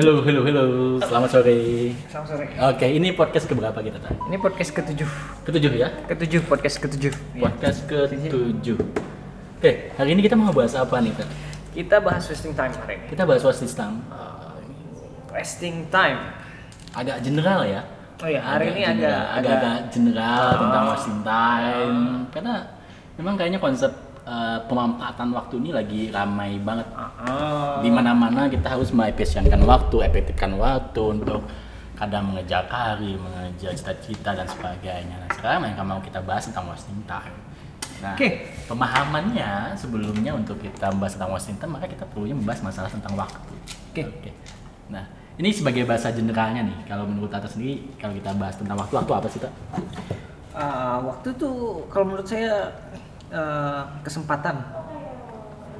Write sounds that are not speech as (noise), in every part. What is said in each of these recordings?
Halo, halo, halo. Selamat sore. Selamat sore. Oke, ini podcast keberapa kita tadi? Ini podcast ketujuh. Ketujuh ya? Ketujuh podcast ketujuh. Iya. Podcast ketujuh. Oke, hari ini kita mau bahas apa nih, Tan? Kita bahas wasting time hari ini. Kita bahas wasting time. Wasting time. Agak general ya. Oh iya, hari ini general, agak- agak-agak general Oh. tentang wasting time. Karena memang kayaknya konsep eh, pemanfaatan waktu ini lagi ramai banget. Ah. Di mana-mana kita harus mengefisienkan waktu, efektifkan waktu untuk kadang mengejar karir, mengejar cita-cita dan sebagainya. Nah, sekarang yang mau kita bahas tentang wasting time. Nah, Oke. pemahamannya sebelumnya untuk kita membahas tentang wasting time, maka kita perlunya membahas masalah tentang waktu. Oke. Nah, ini sebagai bahasa generalnya nih, kalau menurut Tata sendiri, kalau kita bahas tentang waktu, waktu apa sih, Tak? Ah, waktu tuh kalau menurut saya eh, kesempatan.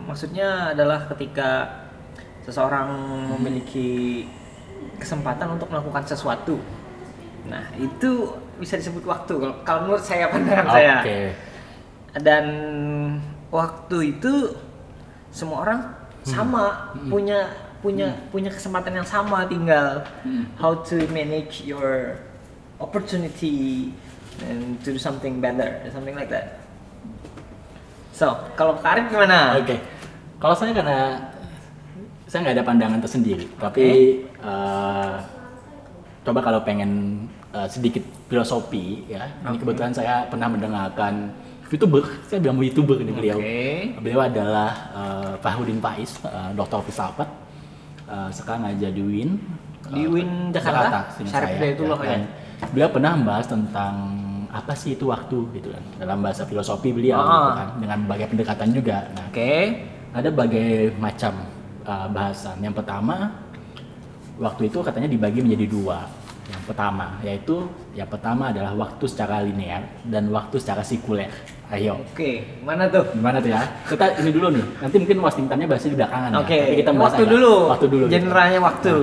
Maksudnya adalah ketika seseorang memiliki kesempatan untuk melakukan sesuatu. Nah, itu bisa disebut waktu kalau, kalau menurut saya pandangan saya. Oke. dan waktu itu semua orang sama punya punya punya kesempatan yang sama tinggal how to manage your opportunity and to do something better something like that so kalau Karim gimana Oke, kalau saya karena saya nggak ada pandangan tersendiri, tapi eh, coba kalau pengen eh, sedikit filosofi ya, ini Oke. kebetulan saya pernah mendengarkan youtuber, saya bilang youtuber ini beliau. Oke. Beliau adalah eh, Fahudin Faiz, eh, dokter filsafat, eh, sekarang ngajar di UIN. Di UIN Jakarta? Syarif saya, Hidayatullah ya? Dan Beliau pernah membahas tentang apa sih itu waktu gitu kan dalam bahasa filosofi beliau Ah. gitu kan dengan berbagai pendekatan juga. Nah, oke ada berbagai macam uh, bahasan. Yang pertama, waktu itu katanya dibagi menjadi dua. Yang pertama, yaitu yang pertama adalah waktu secara linear dan waktu secara sikuler. Ayo, oke mana tuh gimana tuh ya? Kita ini dulu nih. Nanti mungkin wasting time-nya bahasnya di belakangan oke ya. Tapi kita bahas waktu agak- dulu Waktu dulu. gitu. generalnya waktu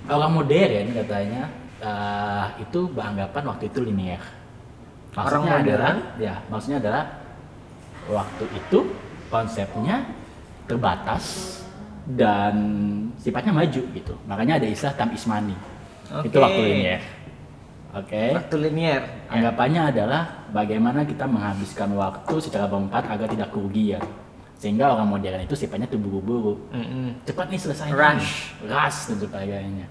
Nah, orang modern katanya uh, itu beranggapan waktu itu linear. Orang Maksudnya modern? adalah, ya, maksudnya adalah waktu itu konsepnya terbatas dan sifatnya maju gitu. Makanya ada istilah time is money. Itu waktu linear. Oke. waktu linear Anggapannya adalah bagaimana kita menghabiskan waktu secara berempat agar tidak kerugian. Sehingga orang modern itu sifatnya terburu-buru Mm-mm. cepat nih selesai Rush. rush dan sebagainya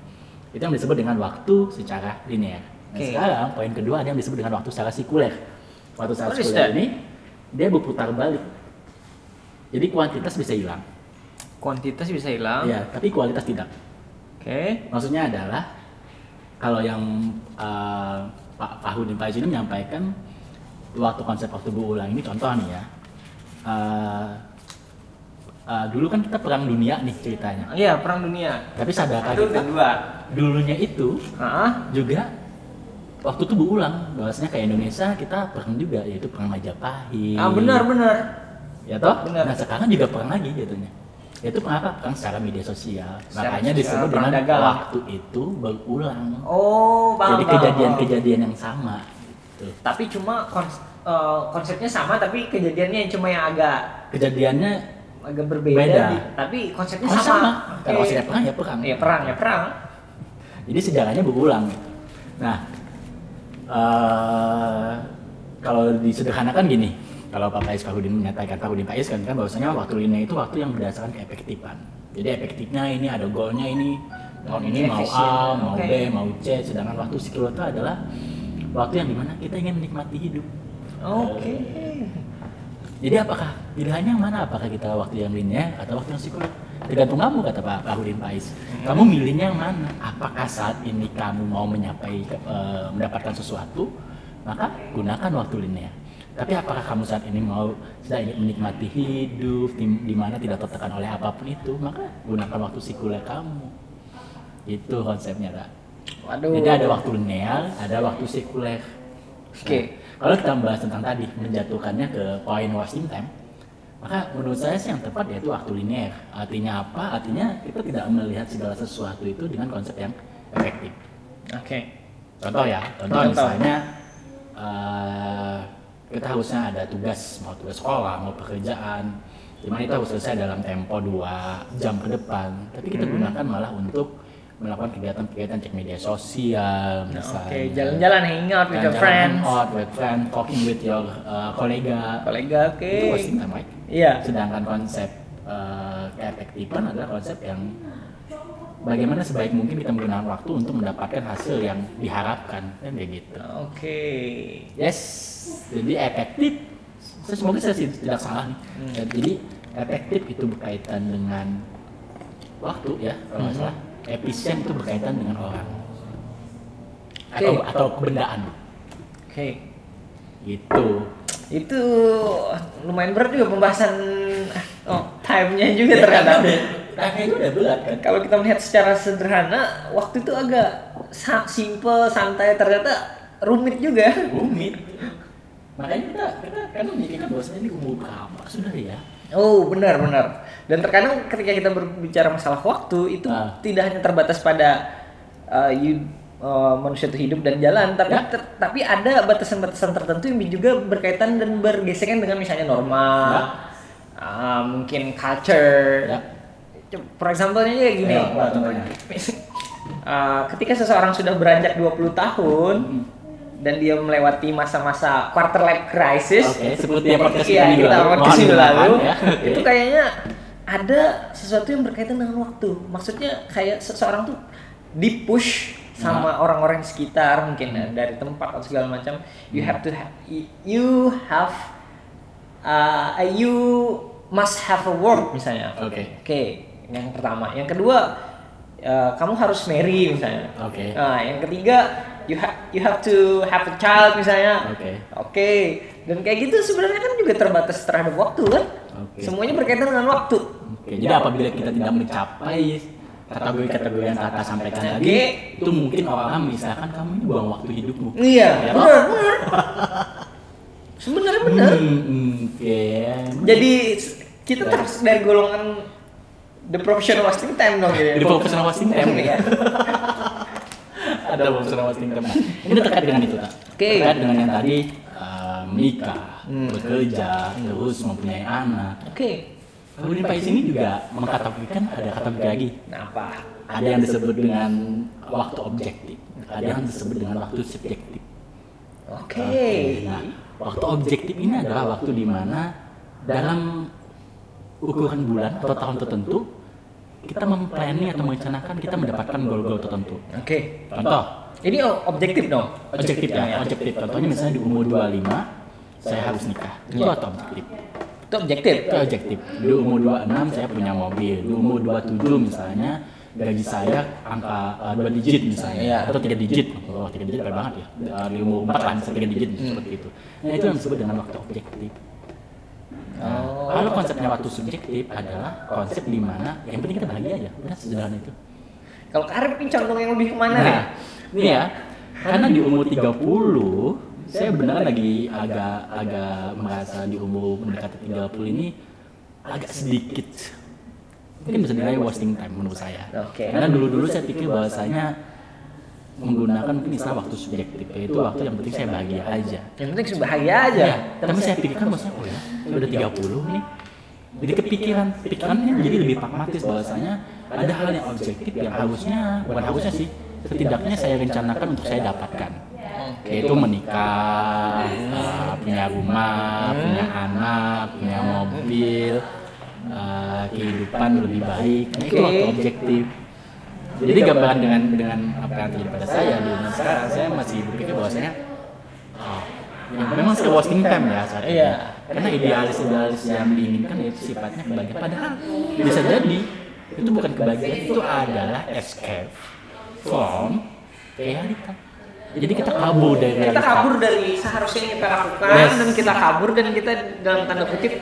itu yang disebut dengan waktu secara linear nah sekarang poin kedua ada yang disebut dengan waktu secara sikuler waktu secara sikuler ini dia berputar balik. Jadi kuantitas bisa hilang. Kuantitas bisa hilang. Ya tapi kualitas tidak. Oke. Maksudnya adalah kalau yang uh, Pak Fahudin Faiz ini menyampaikan waktu konsep waktu berulang ini contoh nih ya. Uh, uh, dulu kan kita perang dunia nih ceritanya. Iya, perang dunia. tapi sadarkah Itu kita? dulunya itu Heeh. juga waktu itu berulang bahwasanya kayak Indonesia kita perang juga yaitu perang Majapahit Ah, benar benar. ya toh Benar. nah sekarang juga perang lagi jatuhnya itu perang apa perang secara media sosial Secara makanya disebut dengan dagang. waktu itu berulang Oh, paham. jadi kejadian-kejadian yang sama gitu. Tapi cuma kons- eh, konsepnya sama tapi kejadiannya yang cuma yang agak kejadiannya agak berbeda. Beda. di- tapi konsepnya Oh, sama. sama. Oke. Kalau konsepnya perang, ya perang. Iya, perang ya perang. jadi sejarahnya berulang nah eh, kalau disederhanakan gini kalau Pak Faiz Fahudin menyatakan Fahudin Faiz kan kan bahwasanya waktu linear itu waktu yang berdasarkan keefektifan jadi efektifnya ini ada goalnya ini tahun ini mau A mau. B mau C sedangkan waktu sikuler itu adalah waktu yang di mana kita ingin menikmati hidup Oke. jadi apakah pilihannya yang mana? Apakah kita waktu yang linear atau waktu yang sikuler? Tergantung kamu kata Pak Fahudin Faiz. Kamu milihnya yang mana? Apakah saat ini kamu mau menyapai eh, mendapatkan sesuatu, maka gunakan waktu linear. Tapi apakah kamu saat ini mau sedang ingin menikmati hidup di, di mana tidak tertekan oleh apa pun itu, maka gunakan waktu sikuler kamu. Itu konsepnya, Kak. Waduh. Jadi ada waktu linear, ada waktu sikuler. Oke. Nah, kalau kita bahas tentang tadi menjatuhkannya ke poin wasting time, maka menurut saya sih yang tepat yaitu waktu linear. Artinya apa? Artinya kita tidak melihat segala sesuatu itu dengan konsep yang efektif. Oke. Contoh ya, contoh, Contoh. misalnya eh, kita harusnya ada tugas, mau tugas sekolah, mau pekerjaan, di mana itu harus selesai dalam tempo dua jam ke depan. Tapi kita Hmm. gunakan malah untuk melakukan kegiatan-kegiatan cek media sosial misalnya. Oke, jalan-jalan hangout with your friends. hangout with friends, talking with your uh, kolega. Kolega, oke. Itu wasting time, right? Iya. Sedangkan konsep uh, keefektifan adalah konsep yang bagaimana sebaik mungkin kita menggunakan waktu untuk mendapatkan hasil yang diharapkan kan kayak gitu. Oke. Yes, jadi efektif. Saya- Semoga saya tidak salah nih. Hmm. Ya, Jadi efektif itu berkaitan dengan waktu ya, kalau nggak Mhm. salah. Efisien itu berkaitan dengan orang atau Oke. atau kebendaan Oke. gitu. Itu lumayan berat juga pembahasan oh, time-nya juga terkadang. Tapi itu udah berat kan. Kalau kita melihat secara sederhana, waktu itu agak sa- simple, santai, ternyata rumit juga. Rumit. Makanya kita kita kan memikirkan bahwasanya ini umur berapa sudah ya. Oh benar benar. Dan terkadang ketika kita berbicara masalah waktu itu Ah. tidak hanya terbatas pada uh, you, uh, manusia itu hidup dan jalan, tapi Ya. ter- tapi ada batasan-batasan tertentu yang juga berkaitan dan bergesekan dengan misalnya norma, Ya. uh, mungkin culture. Ya. For example-nya aja gini. Ya? Uh, (laughs) ketika seseorang sudah beranjak 20 tahun Hmm. dan dia melewati masa-masa quarter life crisis, Oke, seperti yang podcast minggu kita lalu. podcast lalu. ya. Itu kayaknya ada sesuatu yang berkaitan dengan waktu. Maksudnya kayak seseorang tuh dipush sama orang-orang di sekitar mungkin ya, dari tempat atau segala macam. You have to have you have uh, you must have a work misalnya. Oke. Oke, yang pertama. Yang kedua, uh, kamu harus marry misalnya. Oke. Nah, yang ketiga, you have you have to have a child misalnya. Oke. Oke. Dan kayak gitu sebenarnya kan juga terbatas terhadap waktu kan? Oke. Semuanya berkaitan dengan waktu. Oke, jadi apabila kita tidak mencapai kategori-kategori yang kakak sampaikan tadi, itu mungkin orang misalkan kamu ini buang waktu hidupmu. Iya, Ya, benar, benar. (laughs) Sebenarnya benar. Hmm, Oke. Jadi kita terus dari golongan the professional wasting time dong ya. Jadi professional wasting time. Iya. (laughs) Ada professional wasting time. Ini terkait dengan itu, tak? Oke. Terkait dengan yang tadi eh, menikah, Hmm. bekerja, terus mempunyai anak. Oke. Di Pais ini juga mengkategorikan ada kategori lagi. Nah, apa? Ada yang disebut dengan waktu objektif, ada yang disebut dengan waktu subjektif. Oke. Nah, waktu objektif ini adalah waktu di mana dalam ukuran bulan atau tahun tertentu kita memplanning atau merencanakan kita mendapatkan goal-goal tertentu. Oke. Contoh, Ini objektif dong. objektif ya, objektif. Contohnya misalnya di umur 25 saya harus nikah. Itu Iya. atau objektif. Itu objektif. Itu objektif. Di umur 26 saya punya mobil. Di umur 27 misalnya gaji saya angka uh, dua digit misalnya Iya. atau tiga digit. Oh, tiga digit keren banget ya. Uh, di umur 4 lah tiga digit Hmm. seperti itu. Nah, itu yang disebut dengan waktu objektif. Nah, Oh. Kalau konsepnya waktu subjektif adalah konsep di mana yang penting kita bahagia aja. Udah sederhana itu. Kalau Karim ini condong yang lebih ke mana nih? Nah, ini ya. Karena di umur 30 saya benar lagi agak agak merasa di umur mendekati 30 ini agak sedikit mungkin bisa dinilai wasting time menurut saya. Oke. Karena dulu-dulu saya pikir bahwasanya menggunakan mungkin istilah waktu subjektif yaitu waktu yang penting saya bahagia aja. Yang penting bahagia aja. Ya, tapi saya pikirkan bahwasanya oh ya, udah 30 nih. Jadi kepikiran, pikirannya jadi lebih pragmatis bahwasanya ada hal yang objektif yang harusnya, bukan harusnya sih, setidaknya saya rencanakan untuk saya dapatkan. Yaitu menikah, uh, punya rumah, punya anak, punya mobil, uh, kehidupan lebih baik. Nah, itu waktu objektif. Jadi gambaran dengan dengan apa yang terjadi pada saya di umur sekarang, saya masih berpikir bahwasanya oh, ya memang sudah wasting time ya saat ini. Iya. Karena idealis-idealis yang diinginkan itu sifatnya kebahagiaan. Padahal bisa jadi itu bukan kebahagiaan, itu adalah escape from realita. Jadi kita kabur dari Kita realita. kabur dari seharusnya yang kita lakukan Yes. dan kita kabur dan kita dalam tanda kutip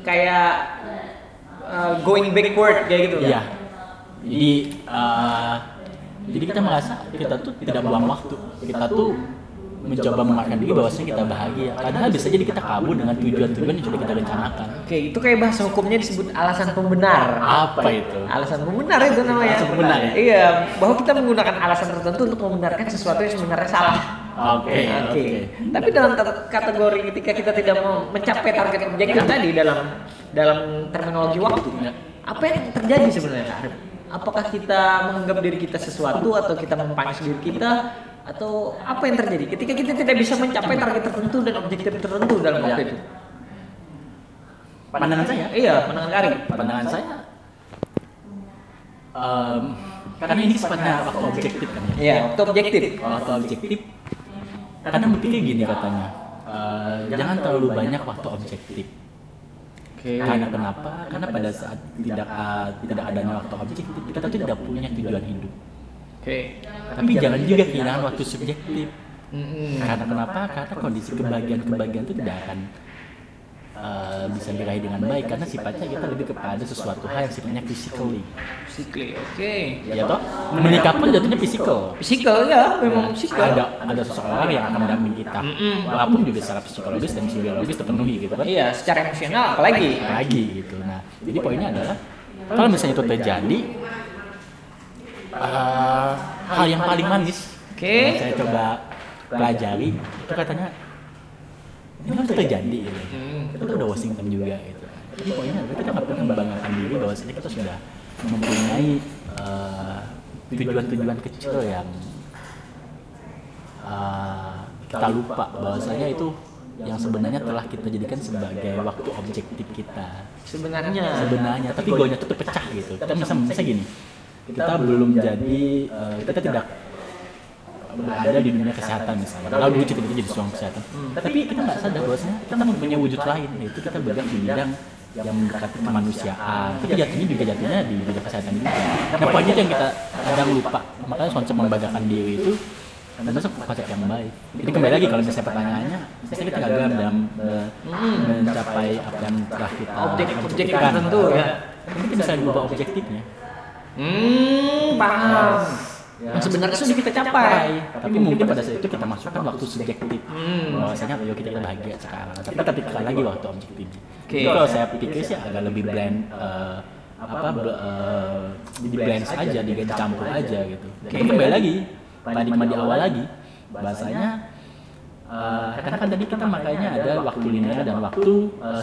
kayak uh, going backward kayak gitu. Iya. Jadi uh, jadi kita merasa kita tuh tidak buang waktu. Kita tuh mencoba memakan diri bahwasanya kita bahagia. Padahal bisa jadi kita kabur dengan tujuan-tujuan yang sudah kita rencanakan. Oke, itu kayak bahasa hukumnya disebut alasan pembenar. Apa itu? Alasan pembenar itu namanya. Alasan pembenar ya? Iya, bahwa kita menggunakan alasan tertentu untuk membenarkan sesuatu yang sebenarnya salah. Oke, Oke. oke. Tapi dalam kat- kategori ketika kita tidak mau mencapai target objektif tadi dalam dalam terminologi waktu, Ya. apa yang terjadi sebenarnya? Apakah kita menganggap diri kita sesuatu atau kita mempanis diri kita atau apa yang terjadi ketika kita tidak bisa mencapai target tertentu dan objektif tertentu dalam waktu itu Pandangan saya, iya pandangan Karim pandangan saya, em, karena ini sifatnya waktu objektif kan ya. iya waktu objektif Waktu objektif, kadang berpikir gini katanya, eh, jangan terlalu banyak waktu objektif. Karena kenapa? Karena pada saat tidak uh, tidak adanya waktu objektif, kita tuh tidak punya tujuan hidup. Oke Tapi jangan juga kehilangan waktu subjektif. Mm-mm. Karena kenapa? Karena kondisi kebahagiaan-kebahagiaan itu tidak akan uh, bisa diraih dengan baik karena sifatnya kita lebih kepada sesuatu hal yang sifatnya physically. Physically, oke Ya toh, menikah pun jatuhnya physical. Physical ya, memang physical. Ada ada seseorang yang akan mendampingi kita. Walaupun juga secara psikologis dan biologis terpenuhi gitu kan. Iya, secara emosional apalagi. lagi gitu. Nah, jadi poinnya adalah kalau misalnya itu terjadi eh, hal yang paling manis Oke. yang saya coba pelajari itu katanya ini kan terjadi gitu. Hmm. Itu tuh udah Washington juga gitu. Tapi poinnya adalah kita nggak pernah membanggakan diri bahwasanya kita sudah mempunyai eh, tujuan-tujuan kecil yang eh, kita lupa bahwasanya itu yang sebenarnya telah kita jadikan sebagai waktu objektif kita Sebenarnya. sebenarnya tapi golnya tuh pecah gitu kita bisa bisa gini kita belum jadi eh, kita tidak berada di dunia kesehatan misalnya. Kalau dulu kita jadi seorang kesehatan. Tapi kita nggak sadar bahwasanya kita mempunyai wujud lain yaitu kita bergerak di bidang yang mendekati kemanusiaan. Tapi jatuhnya juga jatuhnya di bidang kesehatan juga. Nah poinnya itu yang kita kadang lupa. Makanya konsep membanggakan diri itu dan masuk konsep yang baik. Jadi kembali lagi kalau misalnya pertanyaannya, misalnya kita gagal dalam eh, mencapai apa yang telah kita Objek- objektifkan, tertentu, ya. Mungkin kita bisa ubah objektifnya. Hmm, paham. Yang sebenarnya sudah kita capai. Tapi mungkin pada saat itu kita masukkan waktu subjektif. Hmm. Bahwasanya ayo kita, bahagia sekarang. Tapi kita lagi waktu objektif. Oke. Jadi kalau saya pikir sih agak lebih blend eh, apa eh, di blend aja, dicampur aja gitu. Tapi kembali lagi paradigma di awal lagi bahasanya eh, karena kan tadi kita makanya ada waktu linear dan waktu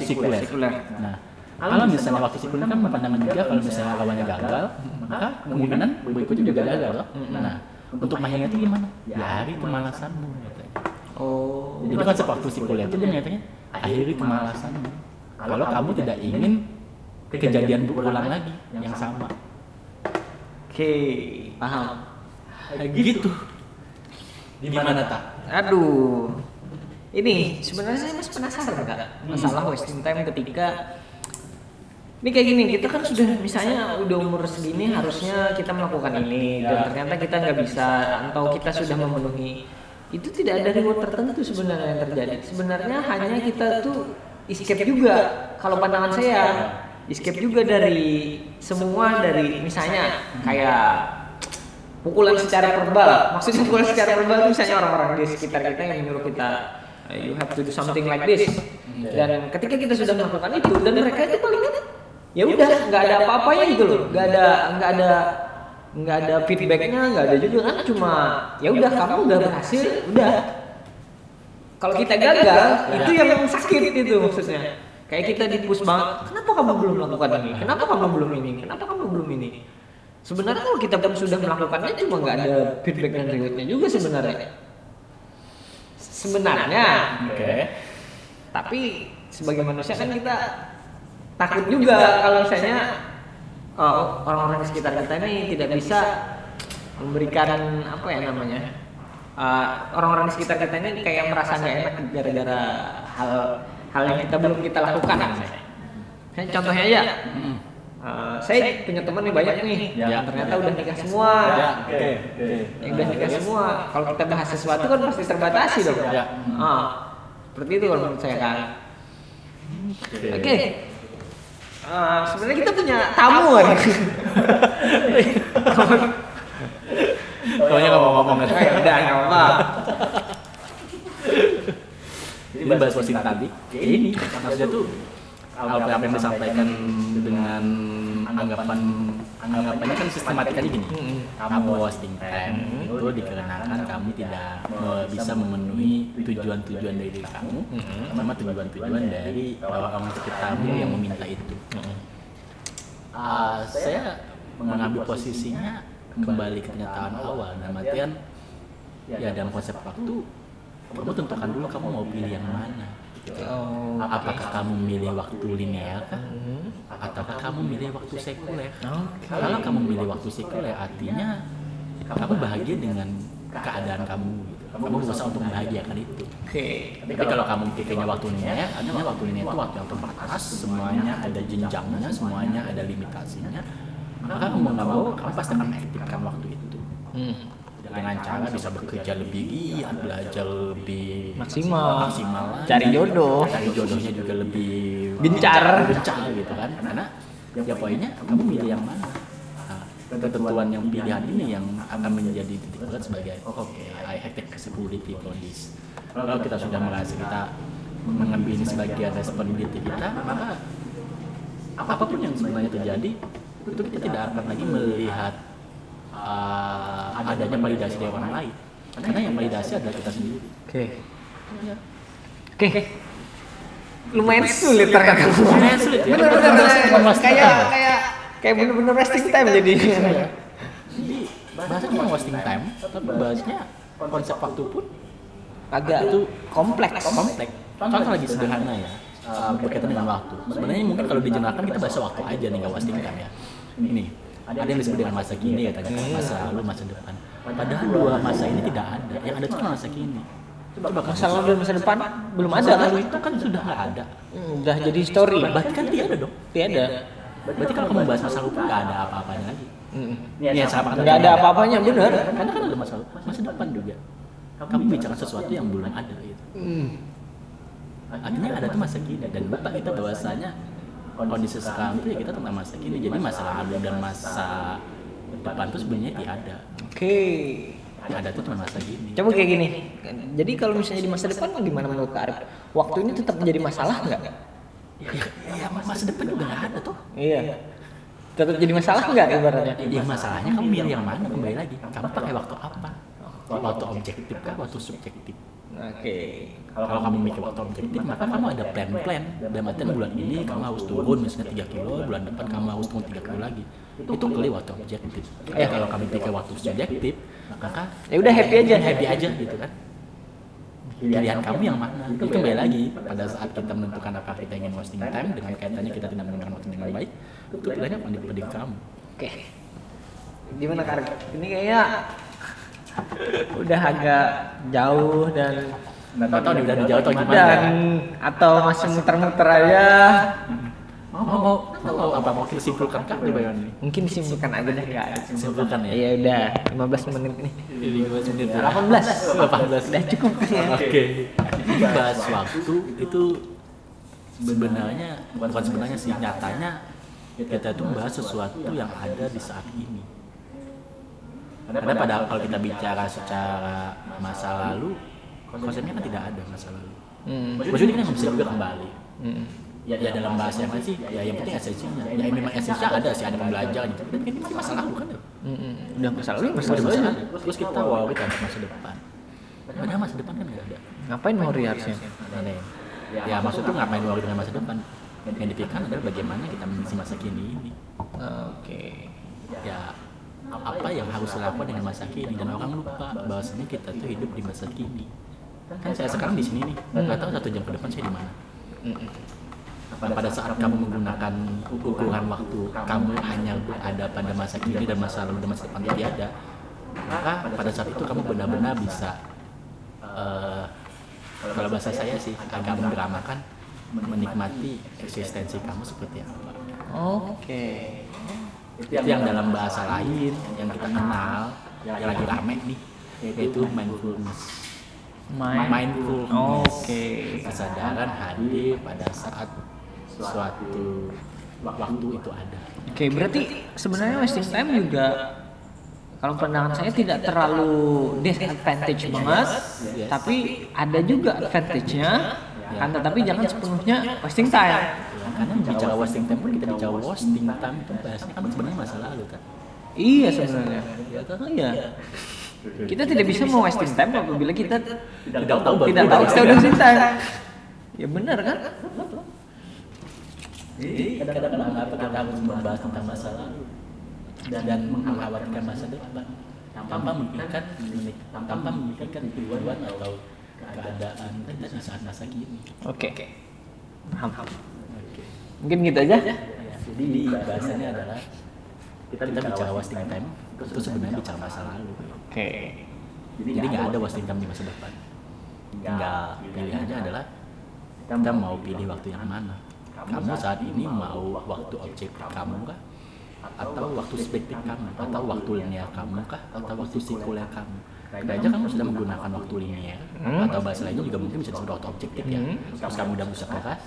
sekuler. Sekuler. Nah, kalau misalnya waktu sekuler kan pandangan juga kalau misalnya lawannya gagal, maka kemungkinan berikutnya juga gagal loh. Nah, untuk mengakhirinya itu gimana? Ya hari kemalasanmu katanya. Oh. Jadi konsep waktu sekuler itu dia menyatakan akhiri kemalasanmu. Kalau kamu tidak ingin kejadian berulang lagi yang sama. Oke, paham. Kayak gitu. Di mana tak? Aduh. Ini sebenarnya saya masih penasaran kak masalah wasting time ketika ini kayak gini kita kan sudah misalnya udah umur segini harusnya kita melakukan ini dan ternyata kita nggak bisa atau kita sudah memenuhi itu tidak ada reward tertentu sebenarnya yang terjadi. Sebenarnya hanya kita tuh escape juga. kalau pandangan saya escape juga dari semua dari misalnya kayak pukulan secara verbal. maksudnya pukulan secara verbal itu misalnya orang-orang di sekitar kita yang menyuruh kita "Eh, you have to do something like this. dan ketika kita sudah melakukan itu dan mereka itu paling ya udah nggak ada apa-apanya gitu loh. nggak ada nggak ada nggak ada feedbacknya nggak ada juga kan cuma ya udah kamu udah berhasil udah. Kalau kita gagal itu yang sakit itu maksudnya. kayak kita dipus banget kenapa kamu belum melakukan ini? Kenapa kamu belum ini? Kenapa kamu belum ini? Sebenarnya kalau kita pun sudah melakukannya cuma nggak ada feedback dan rewardnya juga sebenarnya. Sebenarnya. Oke. tapi sebagai manusia kan kita takut juga kalau misalnya oh, orang-orang di sekitar kita ini tidak bisa memberikan apa ya namanya uh, orang-orang di sekitar kita ini kayak merasa nggak enak gara-gara hal hal yang kita belum kita lakukan misalnya. Misalnya contohnya aja. Uh, saya punya teman nih banyak nih. Ya. yang ternyata udah nikah semua. Ya, yang udah nikah semua. Kalau kita bahas sesuatu kan pasti terbatasi dong. Ya. Seperti itu kalau menurut saya kan Oke. Ah, sebenarnya kita punya tamu kan. Pokoknya (laughs) nggak mau ngomong kan. Eh, udah nggak apa. Jadi bahas Washington tadi, ya ini maksudnya tuh apa apa yang disampaikan dengan anggapan anggapannya kan sistematikanya gini. Kamu wasting time itu dikarenakan kamu tidak bisa memenuhi tujuan-tujuan dari diri kamu sama tujuan-tujuan dari orang-orang sekitarmu yang meminta itu. Ah, saya mengambil posisinya kembali ke kenyataan awal. dan artian ya dalam konsep waktu kamu tentukan dulu kamu mau pilih yang mana gitu. Oh, apakah kamu milih waktu linear Hmm. ataukah kamu milih waktu sekuler Oke. kalau kamu milih waktu sekuler artinya kamu bahagia dengan keadaan kamu gitu. kamu berusaha untuk membahagiakan itu Oke. tapi kalau kamu pikirnya waktu linear artinya waktu linear itu waktu yang terbatas semuanya ada jenjangnya semuanya ada limitasinya maka kamu nggak mau kamu pasti akan mengaktifkan waktu itu Hmm. Dengan cara bisa bekerja lebih giat belajar lebih Maksimal. maksimal lagi. Cari jodoh. cari jodohnya juga lebih Gencar. gencar gitu kan karena ya poinnya kamu milih yang mana nah, ketentuan yang pilihan ini yang akan menjadi titik berat sebagai oke I have responsibility for this kalau kita sudah merasa kita mengambil ini sebagai responsibility kita maka apa pun yang sebenarnya terjadi itu kita tidak akan lagi melihat uh, adanya validasi dari orang lain karena yang validasi adalah kita sendiri Oke. Oke. Lumayan sulit ternyata. Lumayan sulit ya. Bener-bener Bener-bener kayak kayak kayak bener-bener wasting time jadi. Jadi bahasa cuma wasting time, tapi bahasnya konsep waktu pun Agak itu kompleks. kompleks. Contoh lagi sederhana ya, uh, berkaitan dengan waktu. Sebenarnya mungkin kalau dijelaskan kita bahasa waktu aja nih, nggak wasting time ya. Ini ada yang disebut dengan masa kini katanya, masa lalu, masa depan. Padahal dua masa ini tidak ada. Yang ada cuma masa kini. Coba Masa lalu dan masa depan belum ada kan? lalu itu kan sudah nggak ada. Hmm, Udah jadi story. Berarti kan tiada dong. Tiada. Berarti kalau kamu bahas masa lalu pun nggak ada apa-apanya lagi. Hmm. Iya, sama Nggak ada apa-apanya bener. Karena kan ada masa lalu, masa depan juga. Kamu bicara sesuatu yang belum ada gitu. Hmm. Artinya ada tuh masa kini dan lupa kita bahwasanya kondisi sekarang tuh ya kita tentang masa kini. Jadi masa lalu dan masa depan tuh sebenarnya tidak ada. Oke. Yang ada tuh cuma masa kini. Coba kayak gini. Jadi kalau misalnya di masa depan gimana menurut Kak Arif? Waktu ini tetap menjadi masalah nggak? Ya, ya, masa depan juga nggak ada tuh. Iya. Tetap jadi masalah nggak ibaratnya? Ya masalahnya kamu milih yang mana kembali lagi. Kamu pakai waktu apa? Waktu objektif kah? Waktu subjektif? Oke. Kalau kamu mikir waktu objektif, maka kamu ada plan-plan. Dalam artian bulan ini kamu harus turun misalnya 3 kilo, bulan depan kamu harus turun 3 kilo lagi. Itu kali waktu objektif. Ya kalau kamu pikir waktu subjektif, maka Ya udah happy aja. happy aja gitu kan. Pilihan kamu yang mana? Itu kembali lagi pada saat kita menentukan apakah kita ingin wasting time dengan kaitannya kita tidak menggunakan waktu dengan baik, itu pilihannya diri kamu. Oke. Gimana Kak Arif? Ini kayaknya udah agak jauh dan Nggak tahu udah dijauh atau gimana? dan atau masih muter-muter aja. Mau mau mau apa mau kita simpulkan kah di bayangan ini? Mungkin disimpulkan aja deh Kak Arif. Simpulkan ya. Iya udah 15 menit nih. Jadi 15 menit. 18. 18. Udah cukup kan ya? Oke. Bahas waktu itu sebenarnya bukan sebenarnya sih nyatanya kita tuh bahas sesuatu yang ada di saat ini. Karena pada kalau kita bicara secara masa lalu, konsepnya kan tidak ada masa lalu. Hmm. Maksudnya kita nggak bisa juga kembali. Hmm. Ya, ya dalam bahasa yang sih, ya yang penting esensinya. Ya memang esensinya ada sih, ada pembelajaran gitu. Tapi ini masih masa lalu kan ya. Hmm. Udah masa lalu masa lalu. Terus kita wow kita ada masa depan. Padahal masa depan kan nggak ada. Ngapain harusnya? Nenek. Ya maksud tuh ngapain worry dengan masa depan? Yang dipikirkan adalah bagaimana kita mengisi masa kini ini. Oke. Ya apa yang harus dilakukan dengan masa kini dan orang lupa bahwasanya kita tuh hidup di masa kini. Kan saya sekarang di sini nih, nggak tahu satu jam ke depan saya di mana. Hmm. Dan pada saat kamu menggunakan ukuran waktu kamu hanya berada pada masa kini dan masa lalu dan masa depan tidak ada, maka pada saat itu kamu benar-benar bisa eh, kalau bahasa saya sih agak mendramakan menikmati eksistensi kamu seperti apa. Oke. Itu yang dalam bahasa lain yang kita kenal yang lagi rame nih yaitu mindfulness. Main. Mindfulness. Oke. Kesadaran hadir pada saat suatu waktu itu ada. Oke, berarti sebenarnya wasting time juga kalau pandangan saya tidak terlalu disadvantage banget, Yes. tapi ada juga advantage-nya. Kan tetapi jangan sepenuhnya wasting time. Ya, karena bicara wasting time pun kita bicara wasting time itu bahasnya kan sebenarnya masa lalu kan. Iya sebenarnya. Oh, iya. Kita tidak bisa mau wasting time apabila kita Tidak tahu tidak tahu kita udah wasting time. (laughs) Ya benar kan? Jadi kadang-kadang mengapa kita harus membahas tentang masa lalu? dan mengkhawatirkan masa depan tanpa memikirkan tanpa memikirkan tujuan atau keadaan kita di saat masa kini. Oke. Paham. Oke. Mungkin gitu aja. Ya, jadi di bahasannya adalah kita bicara wasting time itu sebenarnya bicara masa lalu. Oke. Jadi nggak ada wasting time di masa depan. Tinggal pilihannya adalah kita mau pilih waktu yang mana. Kamu saat ini mau waktu objektif kamu kah? Atau waktu subjektif kamu? Atau waktu linear kamu kah? Atau waktu sekuler kamu? Kira aja kamu sudah menggunakan waktu linear Hmm. atau bahasa lainnya juga mungkin bisa disebut waktu objektif ya. Hmm. Terus kamu udah berusaha keras,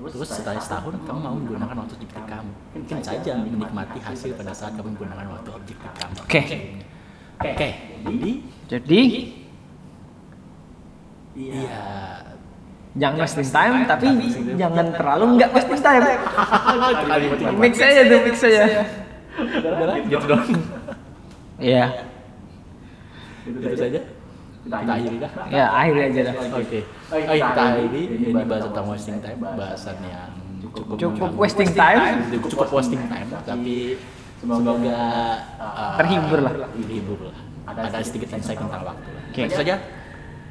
terus setelah setahun kamu mau menggunakan waktu subjektif kamu. Mungkin saja menikmati hasil pada saat kamu menggunakan waktu objektif kamu. Oke. Oke, jadi Jadi iya jangan wasting time tapi jangan terlalu nggak wasting time. Mix aja tuh, mix aja. gitu dong. Iya. Itu saja. Kita akhiri dah. Ya, akhirnya aja dah. Oke. Oh, kita akhiri ini bahas tentang wasting time, bahasan yang cukup Cukup wasting time. Cukup wasting time, tapi semoga uh, Terhibur lah. Terhibur lah. Ada sedikit insight tentang waktu. Oke. Itu saja.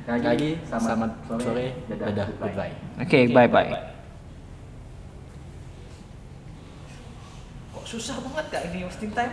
Sekali lagi, selamat sore, dadah, goodbye. Oke, bye bye. Kok susah banget kak ini wasting time?